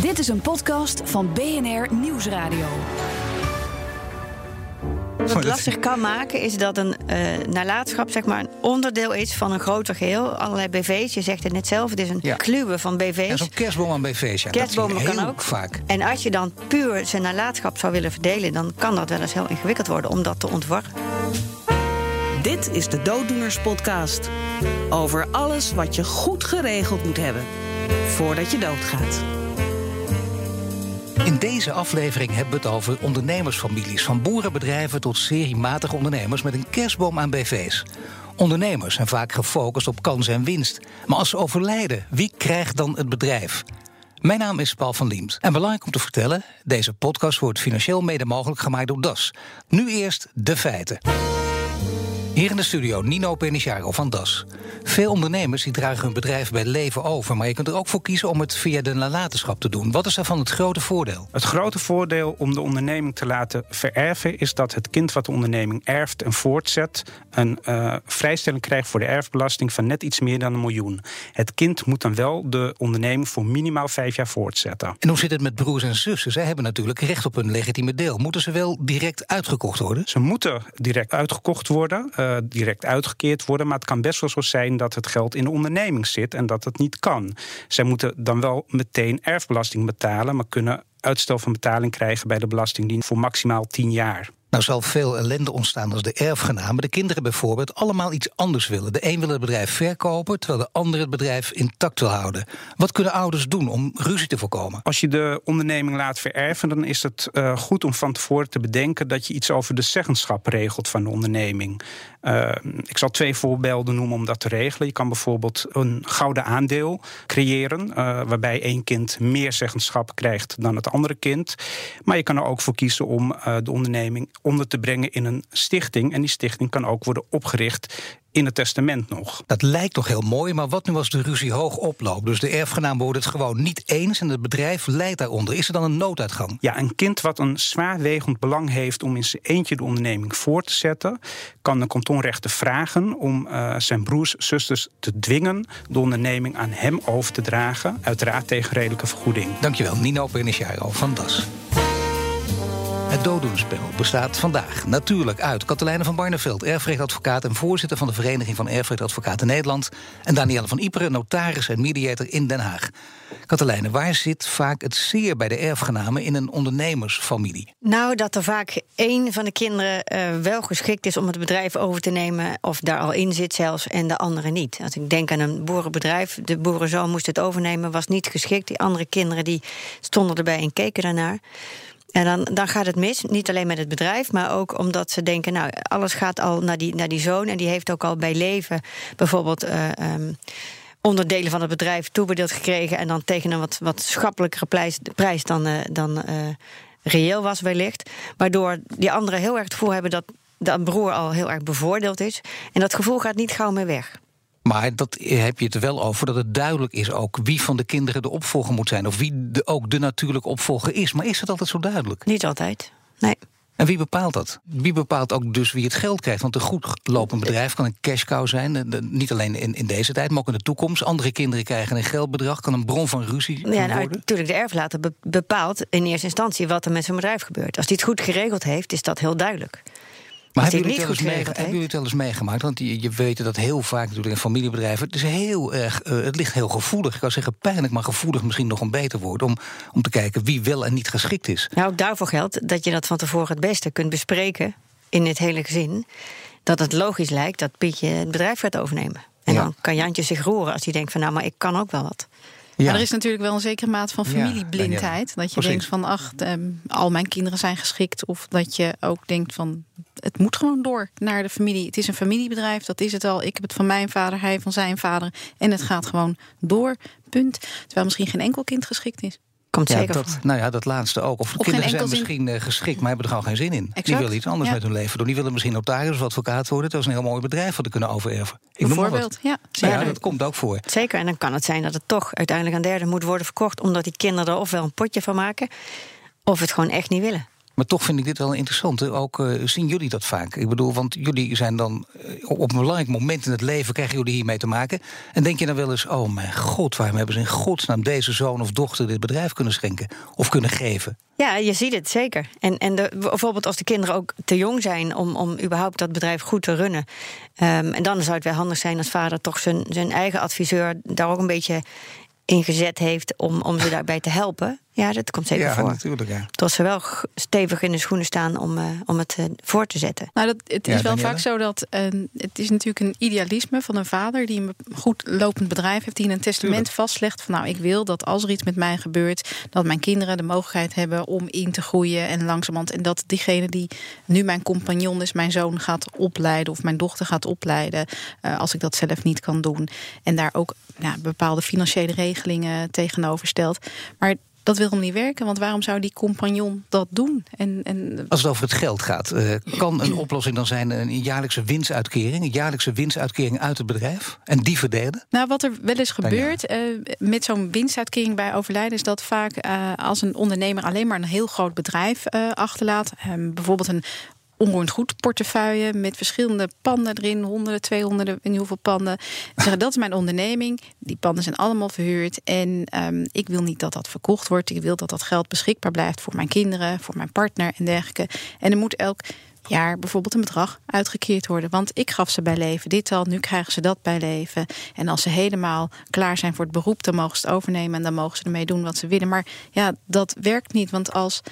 Dit is een podcast van BNR Nieuwsradio. Wat het lastig kan maken is dat een uh, nalatenschap zeg maar, een onderdeel is van een groter geheel. Allerlei BV's, je zegt het net zelf, het is een ja. kluwe van BV's. En zo'n kerstboom aan BV's, ja, Kerstbomen kan ook. vaak. En als je dan puur zijn nalatenschap zou willen verdelen... dan kan dat wel eens heel ingewikkeld worden om dat te ontwarren. Dit is de Dooddoeners Podcast. Over alles wat je goed geregeld moet hebben voordat je doodgaat. In deze aflevering hebben we het over ondernemersfamilies. Van boerenbedrijven tot seriematige ondernemers met een kerstboom aan BV's. Ondernemers zijn vaak gefocust op kans en winst. Maar als ze overlijden, wie krijgt dan het bedrijf? Mijn naam is Paul van Liemt. En belangrijk om te vertellen: deze podcast wordt financieel mede mogelijk gemaakt door DAS. Nu eerst de feiten. Hier in de studio Nino Peniciaro van DAS. Veel ondernemers die dragen hun bedrijf bij leven over, maar je kunt er ook voor kiezen om het via de nalatenschap te doen. Wat is daarvan het grote voordeel? Het grote voordeel om de onderneming te laten vererven is dat het kind wat de onderneming erft en voortzet een uh, vrijstelling krijgt voor de erfbelasting van net iets meer dan een miljoen. Het kind moet dan wel de onderneming voor minimaal vijf jaar voortzetten. En hoe zit het met broers en zussen? Zij hebben natuurlijk recht op een legitieme deel. Moeten ze wel direct uitgekocht worden? Ze moeten direct uitgekocht worden, uh, direct uitgekeerd worden, maar het kan best wel zo zijn dat het geld in de onderneming zit en dat het niet kan. Zij moeten dan wel meteen erfbelasting betalen, maar kunnen uitstel van betaling krijgen bij de Belastingdienst voor maximaal 10 jaar. Nou zal veel ellende ontstaan als de erfgenamen, de kinderen bijvoorbeeld, allemaal iets anders willen. De een wil het bedrijf verkopen, terwijl de ander het bedrijf intact wil houden. Wat kunnen ouders doen om ruzie te voorkomen? Als je de onderneming laat vererven, dan is het uh, goed om van tevoren te bedenken dat je iets over de zeggenschap regelt van de onderneming. Uh, ik zal twee voorbeelden noemen om dat te regelen. Je kan bijvoorbeeld een gouden aandeel creëren, uh, waarbij één kind meer zeggenschap krijgt dan het andere kind. Maar je kan er ook voor kiezen om de onderneming onder te brengen in een stichting. En die stichting kan ook worden opgericht in het testament nog. Dat lijkt toch heel mooi, maar wat nu als de ruzie hoog oploopt? Dus de erfgenamen worden het gewoon niet eens en het bedrijf leidt daaronder. Is er dan een nooduitgang? Ja, een kind wat een zwaarwegend belang heeft om in zijn eentje de onderneming voor te zetten, kan de kantonrechter vragen om uh, zijn broers, zusters te dwingen de onderneming aan hem over te dragen, uiteraard tegen redelijke vergoeding. Dankjewel, Nino Peniciaro van DAS. Het dooddoenspel bestaat vandaag natuurlijk uit Katelijne van Barneveld, erfrechtadvocaat en voorzitter van de Vereniging van Erfrechtadvocaten Nederland, en Danielle van Iperen, notaris en mediator in Den Haag. Katelijne, waar zit vaak het zeer bij de erfgenamen in een ondernemersfamilie? Nou, dat er vaak één van de kinderen uh, wel geschikt is om het bedrijf over te nemen, of daar al in zit zelfs, en de andere niet. Als ik denk aan een boerenbedrijf, de boerenzoon moest het overnemen, was niet geschikt. Die andere kinderen die stonden erbij en keken daarnaar. En dan, dan gaat het mis, niet alleen met het bedrijf, maar ook omdat ze denken: nou, alles gaat al naar die, naar die zoon. En die heeft ook al bij leven bijvoorbeeld. Uh, um, onderdelen van het bedrijf toebedeeld gekregen. en dan tegen een wat, wat schappelijkere prijs, prijs dan, uh, dan uh, reëel was, wellicht. Waardoor die anderen heel erg het gevoel hebben dat dat broer al heel erg bevoordeeld is. En dat gevoel gaat niet gauw meer weg. Maar dat heb je het er wel over dat het duidelijk is ook wie van de kinderen de opvolger moet zijn. Of wie de, ook de natuurlijke opvolger is. Maar is het altijd zo duidelijk? Niet altijd. Nee. En wie bepaalt dat? Wie bepaalt ook dus wie het geld krijgt? Want een goed lopend bedrijf kan een cash cow zijn. Niet alleen in, in deze tijd, maar ook in de toekomst. Andere kinderen krijgen een geldbedrag, kan een bron van ruzie ja, worden. Nou, natuurlijk, de erflater bepaalt in eerste instantie wat er met zijn bedrijf gebeurt. Als hij het goed geregeld heeft, is dat heel duidelijk. Maar hebben jullie, het mee, hebben jullie het wel eens meegemaakt? Want je, je weet dat heel vaak natuurlijk in familiebedrijven... het, is heel erg, uh, het ligt heel gevoelig. Ik kan zeggen pijnlijk, maar gevoelig misschien nog een beter woord... om, om te kijken wie wel en niet geschikt is. Nou, ook daarvoor geldt dat je dat van tevoren het beste kunt bespreken... in het hele gezin. Dat het logisch lijkt dat Pietje het bedrijf gaat overnemen. En ja. dan kan Jantje zich roeren als hij denkt van... nou, maar ik kan ook wel wat. Ja. Maar er is natuurlijk wel een zekere maat van familieblindheid. Ja, dat je Precies. denkt van, ach, um, al mijn kinderen zijn geschikt. Of dat je ook denkt van, het moet gewoon door naar de familie. Het is een familiebedrijf, dat is het al. Ik heb het van mijn vader, hij van zijn vader. En het gaat gewoon door, punt. Terwijl misschien geen enkel kind geschikt is. Komt ja, zeker dat, Nou ja, dat laatste ook. Of, of kinderen zijn misschien uh, geschikt, maar hebben er gewoon geen zin in. Exact. Die willen iets anders ja. met hun leven doen. Die willen misschien notaris of advocaat worden. Dat is een heel mooi bedrijf wat ze kunnen overerven. Ik Bijvoorbeeld, ja. Maar ja, dat komt ook voor. Zeker, en dan kan het zijn dat het toch uiteindelijk aan derde moet worden verkocht... omdat die kinderen er ofwel een potje van maken... of het gewoon echt niet willen. Maar toch vind ik dit wel interessant. Ook uh, zien jullie dat vaak? Ik bedoel, want jullie zijn dan op een belangrijk moment in het leven krijgen jullie hiermee te maken. En denk je dan wel eens: oh mijn god, waarom hebben ze in godsnaam deze zoon of dochter dit bedrijf kunnen schenken of kunnen geven? Ja, je ziet het zeker. En, en de, bijvoorbeeld als de kinderen ook te jong zijn om, om überhaupt dat bedrijf goed te runnen. Um, en dan zou het wel handig zijn als vader toch zijn, zijn eigen adviseur daar ook een beetje ingezet heeft om, om ze daarbij te helpen. Ja, dat komt zeker ja, voor. Natuurlijk, ja. Dat ze wel stevig in de schoenen staan om, uh, om het uh, voor te zetten. Nou, dat, het is wel vaak zo dat uh, het is natuurlijk een idealisme van een vader die een goed lopend bedrijf heeft, die in een testament Tuurlijk. vastlegt van nou, ik wil dat als er iets met mij gebeurt, dat mijn kinderen de mogelijkheid hebben om in te groeien en langzamerhand en dat diegene die nu mijn compagnon is, mijn zoon gaat opleiden of mijn dochter gaat opleiden, als ik dat zelf niet kan doen. En daar ook nou, bepaalde financiële regelingen tegenover stelt. Maar dat wil hem niet werken, want waarom zou die compagnon dat doen? En, en... Als het over het geld gaat, uh, kan een oplossing dan zijn een jaarlijkse winstuitkering, een jaarlijkse winstuitkering uit het bedrijf en die verdelen? Nou, wat er wel eens gebeurt uh, met zo'n winstuitkering bij overlijden, is dat vaak uh, als een ondernemer alleen maar een heel groot bedrijf achterlaat, bijvoorbeeld een onroerend goed portefeuille met verschillende panden erin, honderden, tweehonderden, in hoeveel panden. En zeggen dat is mijn onderneming. Die panden zijn allemaal verhuurd en um, ik wil niet dat dat verkocht wordt. Ik wil dat dat geld beschikbaar blijft voor mijn kinderen, voor mijn partner en dergelijke. En er moet elk jaar bijvoorbeeld een bedrag uitgekeerd worden. Want ik gaf ze bij leven dit al, nu krijgen ze dat bij leven. En als ze helemaal klaar zijn voor het beroep, dan mogen ze het overnemen en dan mogen ze ermee doen wat ze willen. Maar ja, dat werkt niet. Want als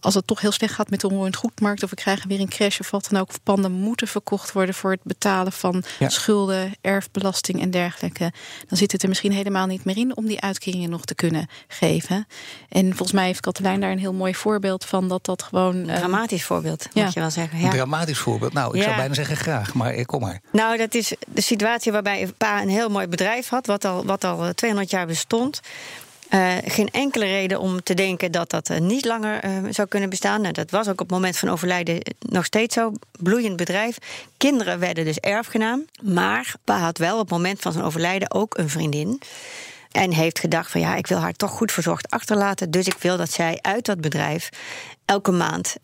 als het toch heel slecht gaat met de onroerend goedmarkt... of we krijgen weer een crash of wat dan ook... of panden moeten verkocht worden voor het betalen van schulden... erfbelasting en dergelijke... dan zit het er misschien helemaal niet meer in... om die uitkeringen nog te kunnen geven. En volgens mij heeft Katelijn daar een heel mooi voorbeeld van... dat dat gewoon... Een ehm, dramatisch voorbeeld, ja. moet je wel zeggen. Ja. Een dramatisch voorbeeld. Nou, ik zou bijna zeggen graag, maar eh, kom maar. Nou, dat is de situatie waarbij een pa een heel mooi bedrijf had... wat al, wat al 200 jaar bestond... Uh, geen enkele reden om te denken dat dat uh, niet langer uh, zou kunnen bestaan. Nou, dat was ook op het moment van overlijden nog steeds zo. Bloeiend bedrijf. Kinderen werden dus erfgenaam. Maar pa had wel op het moment van zijn overlijden ook een vriendin. En heeft gedacht van ja, ik wil haar toch goed verzorgd achterlaten. Dus ik wil dat zij uit dat bedrijf elke maand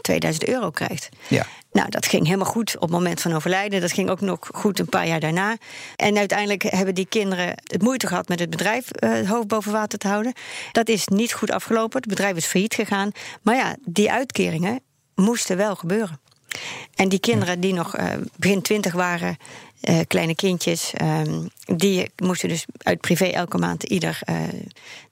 2000 euro krijgt. Ja. Nou, dat ging helemaal goed op het moment van overlijden. Dat ging ook nog goed een paar jaar daarna. En uiteindelijk hebben die kinderen het moeite gehad met het bedrijf uh, het hoofd boven water te houden. Dat is niet goed afgelopen. Het bedrijf is failliet gegaan. Maar ja, die uitkeringen moesten wel gebeuren. En die kinderen die nog uh, begin twintig waren, uh, kleine kindjes, um, die moesten dus uit privé elke maand ieder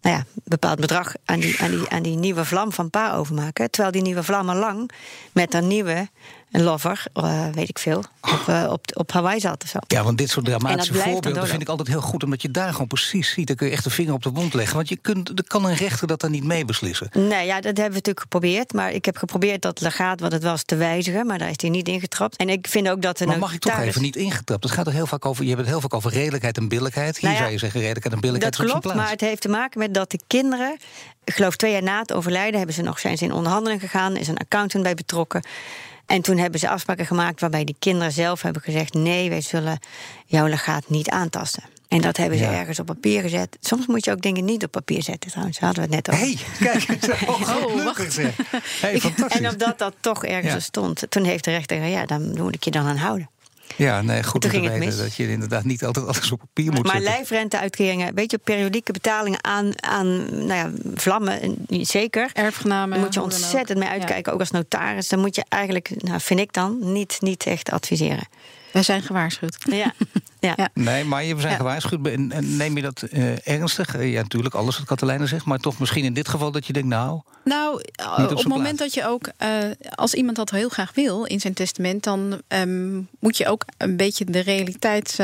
nou ja, bepaald bedrag aan die, aan, die, aan die nieuwe vlam van pa overmaken. Terwijl die nieuwe vlam al lang met een nieuwe een lover, uh, weet ik veel, op, uh, op, op Hawaii zat of zo. Ja, want dit soort dramatische voorbeelden vind ik altijd heel goed... omdat je daar gewoon precies ziet, dan kun je echt de vinger op de wond leggen. Want je kunt, er kan een rechter dat dan niet mee beslissen. Nee, ja, dat hebben we natuurlijk geprobeerd. Maar ik heb geprobeerd dat legaat wat het was te wijzigen... maar daar is hij niet ingetrapt. En ik vind ook dat... Er maar mag ik toch even niet ingetrapt? Het gaat er heel vaak over, je hebt het heel vaak over redelijkheid en billijkheid. Hier nou ja, zou je zeggen redelijkheid en billijkheid dat klopt, maar het heeft te maken met dat de kinderen... ik geloof twee jaar na het overlijden hebben ze nog, zijn ze in onderhandeling gegaan... is een accountant bij betrokken... En toen hebben ze afspraken gemaakt waarbij die kinderen zelf hebben gezegd: nee, wij zullen jouw legaat niet aantasten. En dat hebben ze ergens op papier gezet. Soms moet je ook dingen niet op papier zetten, trouwens. Daar hadden we het net over. hey, kijk, oh, wacht. Hey, en omdat dat toch ergens ja. stond, toen heeft de rechter ja, dan moet ik je dan aan houden. Ja, nee, goed te weten dat je inderdaad niet altijd alles op papier moet maar zetten. Maar lijfrenteuitkeringen, weet je, periodieke betalingen aan, aan nou ja, vlammen, zeker. Erfgenamen. Daar moet je ontzettend mee uitkijken, ja. ook als notaris. Dan moet je eigenlijk, nou, vind ik dan, niet, niet echt adviseren. Wij zijn gewaarschuwd. Ja. ja. Nee, maar we zijn ja. gewaarschuwd. Neem je dat uh, ernstig? Uh, ja, natuurlijk, alles wat Katelijne zegt. Maar toch misschien in dit geval dat je denkt, nou... Nou, op het moment dat je ook... Uh, als iemand dat heel graag wil in zijn testament... dan um, moet je ook een beetje de realiteit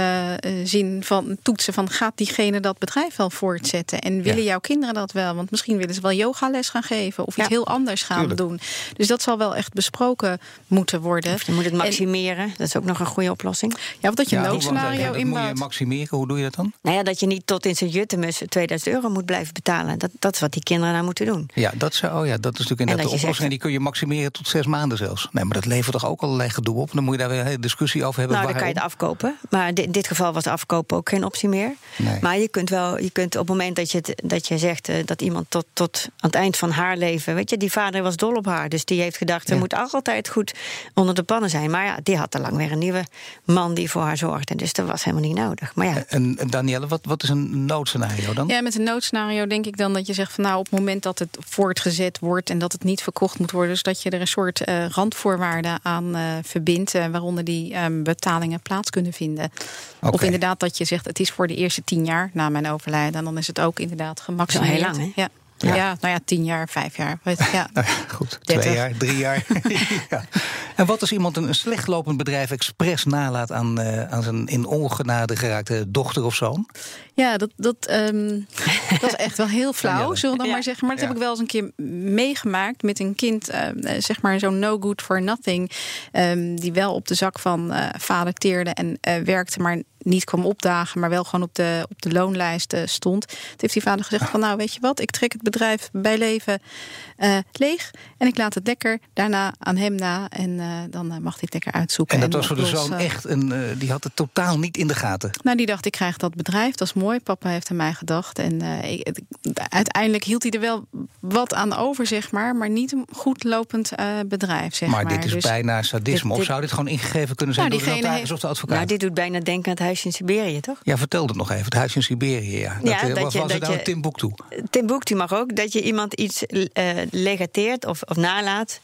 zien van toetsen... van gaat diegene dat bedrijf wel voortzetten? En willen jouw kinderen dat wel? Want misschien willen ze wel yogales gaan geven... of iets heel anders gaan Tuurlijk. doen. Dus dat zal wel echt besproken moeten worden. Of je moet het maximeren. En, dat is ook nog een goede optie oplossing. Ja, of dat je een noodscenario inbouwt. Moet je maximeren, hoe doe je dat dan? Nou ja, dat je niet tot in zijn juttemus 2000 euro moet blijven betalen. Dat, dat is wat die kinderen nou moeten doen. Ja, dat, zou, oh ja, dat is natuurlijk inderdaad de oplossing. En die kun je maximeren tot zes maanden zelfs. Nee, maar dat levert toch ook allerlei gedoe op? Dan moet je daar weer een hele discussie over hebben. Nou, dan kan je het afkopen. Maar in dit geval was afkopen ook geen optie meer. Nee. Maar je kunt wel, je kunt op het moment dat je, het, dat je zegt uh, dat iemand tot, tot aan het eind van haar leven. Weet je, die vader was dol op haar. Dus die heeft gedacht, ze moet altijd goed onder de pannen zijn. Maar ja, die had al lang weer een nieuwe man die voor haar zorgde. Dus dat was helemaal niet nodig. Maar ja. En, en Danielle, wat, wat is een noodscenario dan? Ja, met een noodscenario denk ik dan dat je zegt van nou, op het moment dat het voortgezet wordt en dat het niet verkocht moet worden, dus dat je er een soort uh, randvoorwaarden aan uh, verbindt, uh, waaronder die um, betalingen plaats kunnen vinden. Okay. Of inderdaad dat je zegt het is voor de eerste tien jaar na mijn overlijden. En dan is het ook inderdaad gemaximeerd. Heel lang, hè? Ja. Ja. ja. nou ja, tien jaar, vijf jaar. Ja. nou ja, goed, 30. twee jaar, drie jaar. ja. En wat als iemand een, slecht lopend bedrijf expres nalaat aan, uh, aan zijn in ongenade geraakte dochter of zoon? Ja, dat, dat, um, dat is echt wel heel flauw, zullen we dan maar zeggen. Maar dat heb ik wel eens een keer meegemaakt met een kind, uh, zeg maar zo'n no good for nothing, um, die wel op de zak van uh, vader teerde en werkte, maar niet kwam opdagen, maar wel gewoon op de, op de loonlijst uh, stond. Toen heeft die vader gezegd van nou weet je wat, ik trek het bedrijf bij leven uh, leeg en ik laat het lekker daarna aan hem na en uh, dan mag hij het lekker uitzoeken. En dat en was voor de zoon echt een, die had het totaal niet in de gaten. Nou die dacht ik krijg dat bedrijf, dat is mooi. Papa heeft aan mij gedacht en ik, uiteindelijk hield hij er wel wat aan over zeg maar, maar niet een goed lopend bedrijf zeg maar. Maar dit is dus bijna sadisme dit, of zou dit gewoon ingegeven kunnen zijn nou, door de notaris of de advocaat? Nou dit doet bijna denken aan het huisje in Siberië, toch? Ja, vertel het nog even. Het huis in Siberië, ja. Dat, ja, dat was, je, was dat het nou je, Timbuktu? Timbuktu mag ook. Dat je iemand iets uh, legateert of, of nalaat,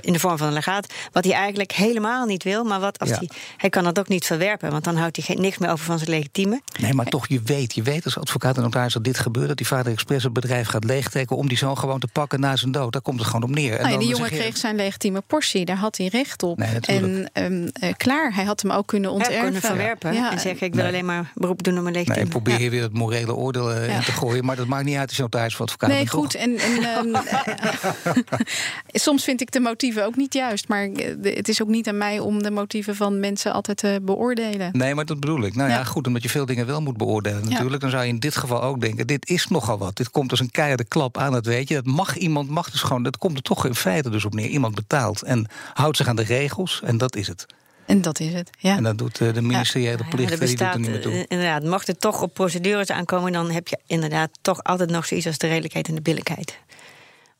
in de vorm van een legaat, wat hij eigenlijk helemaal niet wil. Maar wat als ja. hij, hij kan dat ook niet verwerpen, want dan houdt hij geen, niks meer over van zijn legitieme. Nee, maar toch, je weet, je weet als advocaat en notaris dat dit gebeurt, dat die vader expres het bedrijf gaat leegtrekken om die zoon gewoon te pakken na zijn dood. Daar komt het gewoon op neer. En nou, dan die jongen je... kreeg zijn legitieme portie, daar had hij recht op. Nee, en um, uh, klaar, hij had hem ook kunnen onterven. Kunnen verwerpen ja. En zeggen ik wil nee. alleen maar beroep doen op mijn legitieme. Nee, probeer je weer het morele oordeel uh, in te gooien, maar dat maakt niet uit als je notaris voor advocaat Nee, goed. toch? En, en um, soms vind ik de motieven ook niet juist, maar het is ook niet aan mij om de motieven van mensen altijd te beoordelen. Nee, maar dat bedoel ik. Nou ja, goed, omdat je veel dingen wel moet beoordelen natuurlijk, dan zou je in dit geval ook denken, dit is nogal wat. Dit komt als een keiharde klap aan, dat weet je. Dat mag iemand, mag dus gewoon, dat komt er toch in feite dus op neer. Iemand betaalt en houdt zich aan de regels en dat is het. En dat is het, ja. En dat doet uh, de ministeriële ja, plicht, ja, bestaat, die doet er niet meer toe. Inderdaad, mocht het toch op procedures aankomen... dan heb je inderdaad toch altijd nog zoiets als de redelijkheid en de billijkheid.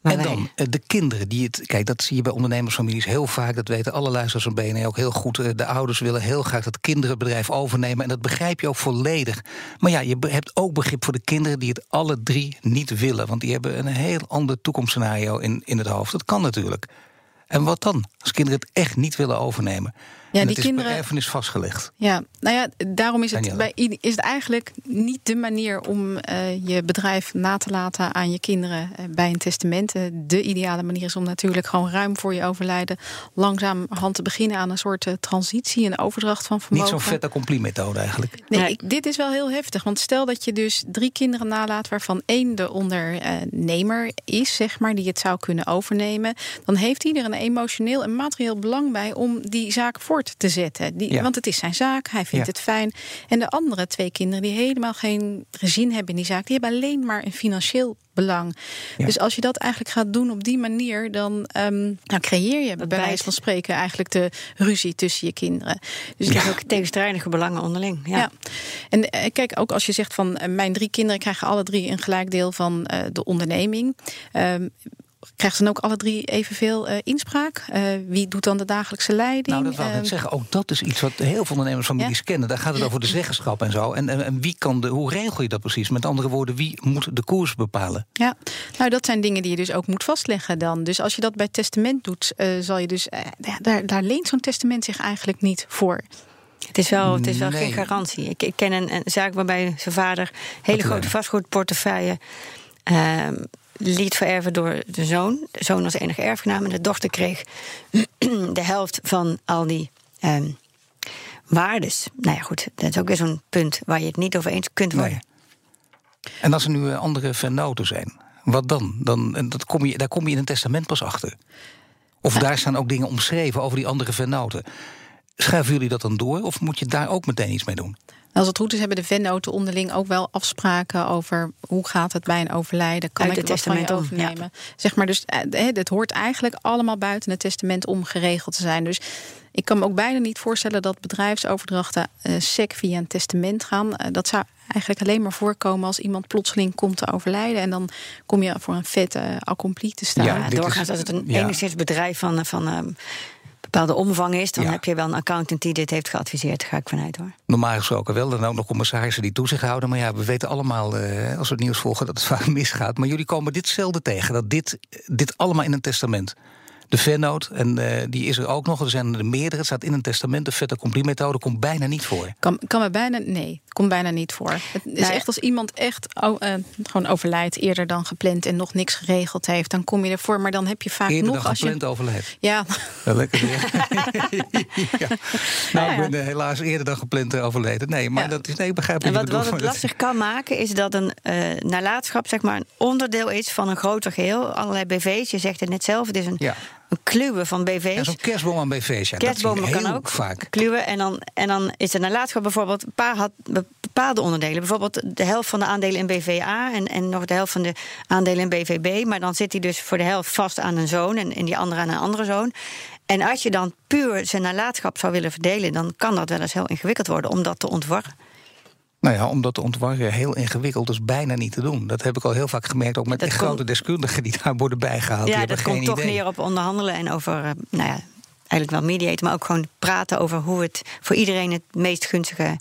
Maar en dan wij... de kinderen die het. Kijk, dat zie je bij ondernemersfamilies heel vaak. Dat weten alle luisteraars van BNR ook heel goed. De ouders willen heel graag dat kinderen het bedrijf overnemen. En dat begrijp je ook volledig. Maar ja, je hebt ook begrip voor de kinderen die het alle drie niet willen. Want die hebben een heel ander toekomstscenario in, in het hoofd. Dat kan natuurlijk. En wat dan? Als kinderen het echt niet willen overnemen. Ja, en die het is kinderen, per erfenis vastgelegd. Ja, nou ja, daarom is het, bij, is het eigenlijk niet de manier om uh, je bedrijf na te laten aan je kinderen uh, bij een testament. Uh, de ideale manier is om natuurlijk gewoon ruim voor je overlijden langzaam hand te beginnen aan een soort transitie, een overdracht van vermogen. Niet zo'n vette compliment-methode eigenlijk. Nee, nee. Ik, dit is wel heel heftig. Want stel dat je dus drie kinderen nalaat, waarvan één de ondernemer is, zeg maar, die het zou kunnen overnemen. Dan heeft ieder een emotioneel en materieel belang bij om die zaak voor te zetten. Die, ja. Want het is zijn zaak, hij vindt ja. het fijn. En de andere twee kinderen die helemaal geen gezin hebben in die zaak, die hebben alleen maar een financieel belang. Ja. Dus als je dat eigenlijk gaat doen op die manier, dan um, nou creëer je bij wijze van spreken eigenlijk de ruzie tussen je kinderen. Dus je hebt ook tegenstrijdige belangen onderling. Ja. ja. En uh, kijk, ook als je zegt van uh, mijn drie kinderen krijgen alle drie een gelijk deel van uh, de onderneming. Um, Krijgen ze dan ook alle drie evenveel uh, inspraak? Uh, wie doet dan de dagelijkse leiding? Nou, dat wil ik net zeggen. Ook dat is iets wat heel veel ondernemersfamilies ja? kennen. Daar gaat het over de zeggenschap en zo. En, en, en, wie kan de, hoe regel je dat precies? Met andere woorden, wie moet de koers bepalen? Ja, nou, dat zijn dingen die je dus ook moet vastleggen dan. Dus als je dat bij testament doet, zal je dus. Ja, daar, daar leent zo'n testament zich eigenlijk niet voor. Het is wel, het is wel nee. geen garantie. Ik, ik ken een, een, zaak waarbij zijn vader hele grote vastgoedportefeuille. Uh, liet vererven door de zoon. De zoon was enige erfgenaam en de dochter kreeg de helft van al die um, waardes. Nou ja, goed, dat is ook weer zo'n punt waar je het niet over eens kunt worden. Nee. En als er nu andere vennoten zijn, wat dan? dan dat kom je, daar kom je in een testament pas achter. Of ja. daar staan ook dingen omschreven over die andere vennoten. Schuiven jullie dat dan door of moet je daar ook meteen iets mee doen? Als het goed is, hebben de vennoten onderling ook wel afspraken over hoe gaat het bij een overlijden. Kan Uit ik het het van je testament om, overnemen? Zeg maar, dus eh, het hoort eigenlijk allemaal buiten het testament om geregeld te zijn. Dus ik kan me ook bijna niet voorstellen dat bedrijfsoverdrachten uh, sec via een testament gaan. Uh, dat zou eigenlijk alleen maar voorkomen als iemand plotseling komt te overlijden. En dan kom je voor een vette uh, accompli te staan. Ja, doorgaans als het een ja. enigszins bedrijf van. van uh, bepaalde omvang is, dan ja. heb je wel een accountant die dit heeft geadviseerd. Daar ga ik vanuit hoor. Normaal gesproken wel. Dan ook nog commissarissen die toezicht houden. Maar ja, we weten allemaal, uh, als we het nieuws volgen, dat het vaak misgaat. Maar jullie komen dit zelden tegen. Dat dit, dit allemaal in een testament. De vennoot, en uh, die is er ook nog. Er zijn er meerdere. Het staat in een testament. De fait accompli methode komt bijna niet voor. Kan, kan me bijna, nee, komt bijna niet voor. Het is nee. echt als iemand echt oh, uh, gewoon overlijdt eerder dan gepland en nog niks geregeld heeft, dan kom je ervoor. Maar dan heb je vaak eerder nog dan als gepland je overlijdt. Ja. Wel lekker weer. ja. Nou, ik ben uh, helaas eerder dan gepland overleden. Nee, maar ja. dat is nee, ik begrijp en wat, wat het lastig kan maken is dat een nalatenschap zeg maar een onderdeel is van een groter geheel. Allerlei BV's. Je zegt het net zelf. Het is een ja een kluwen van BV's. Ja, zo'n kerstboom aan BV's. Ja, Kerstbomen dat kan ook vaak. kluwen. En dan, en dan is er nalatenschap bijvoorbeeld een paar had bepaalde onderdelen. Bijvoorbeeld de helft van de aandelen in BVA en, en nog de helft van de aandelen in BVB. Maar dan zit hij dus voor de helft vast aan een zoon en, en die andere aan een andere zoon. En als je dan puur zijn nalatenschap zou willen verdelen, dan kan dat wel eens heel ingewikkeld worden om dat te ontwarren. Nou ja, om dat te ontwarren heel ingewikkeld is bijna niet te doen. Dat heb ik al heel vaak gemerkt, ook met de grote deskundigen die daar worden bijgehaald. Ja, dat komt toch idee. neer op onderhandelen en over, uh, nou ja, eigenlijk wel mediaten, maar ook gewoon praten over hoe het voor iedereen het meest gunstige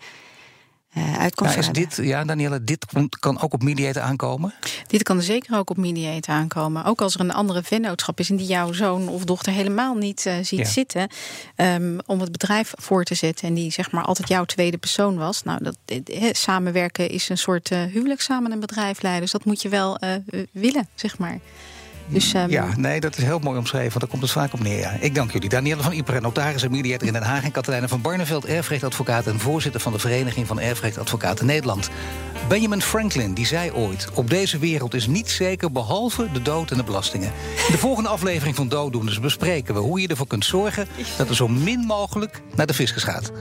uh, uitkomst nou, is dit, ja, Danielle, dit kan ook op mediator aankomen? Dit kan zeker ook op mediator aankomen. Ook als er een andere vennootschap is en die jouw zoon of dochter helemaal niet uh, ziet ja. zitten. Um, om het bedrijf voor te zetten en die zeg maar altijd jouw tweede persoon was. Nou, dat he, samenwerken is een soort uh, huwelijk samen een bedrijf leiden. Dus dat moet je wel willen, zeg maar. Dus, um... Ja, nee, dat is heel mooi omschreven, want daar komt het vaak op neer. Ja. Ik dank jullie. Danielle van Ieper, notaris en mediator in Den Haag... en Katelijne van Barneveld, erfrechtadvocaat... en voorzitter van de Vereniging van Erfrechtadvocaten Nederland. Benjamin Franklin, die zei ooit... op deze wereld is niets zeker behalve de dood en de belastingen. In de volgende aflevering van Dooddoeners bespreken we... hoe je ervoor kunt zorgen dat er zo min mogelijk naar de fiscus gaat.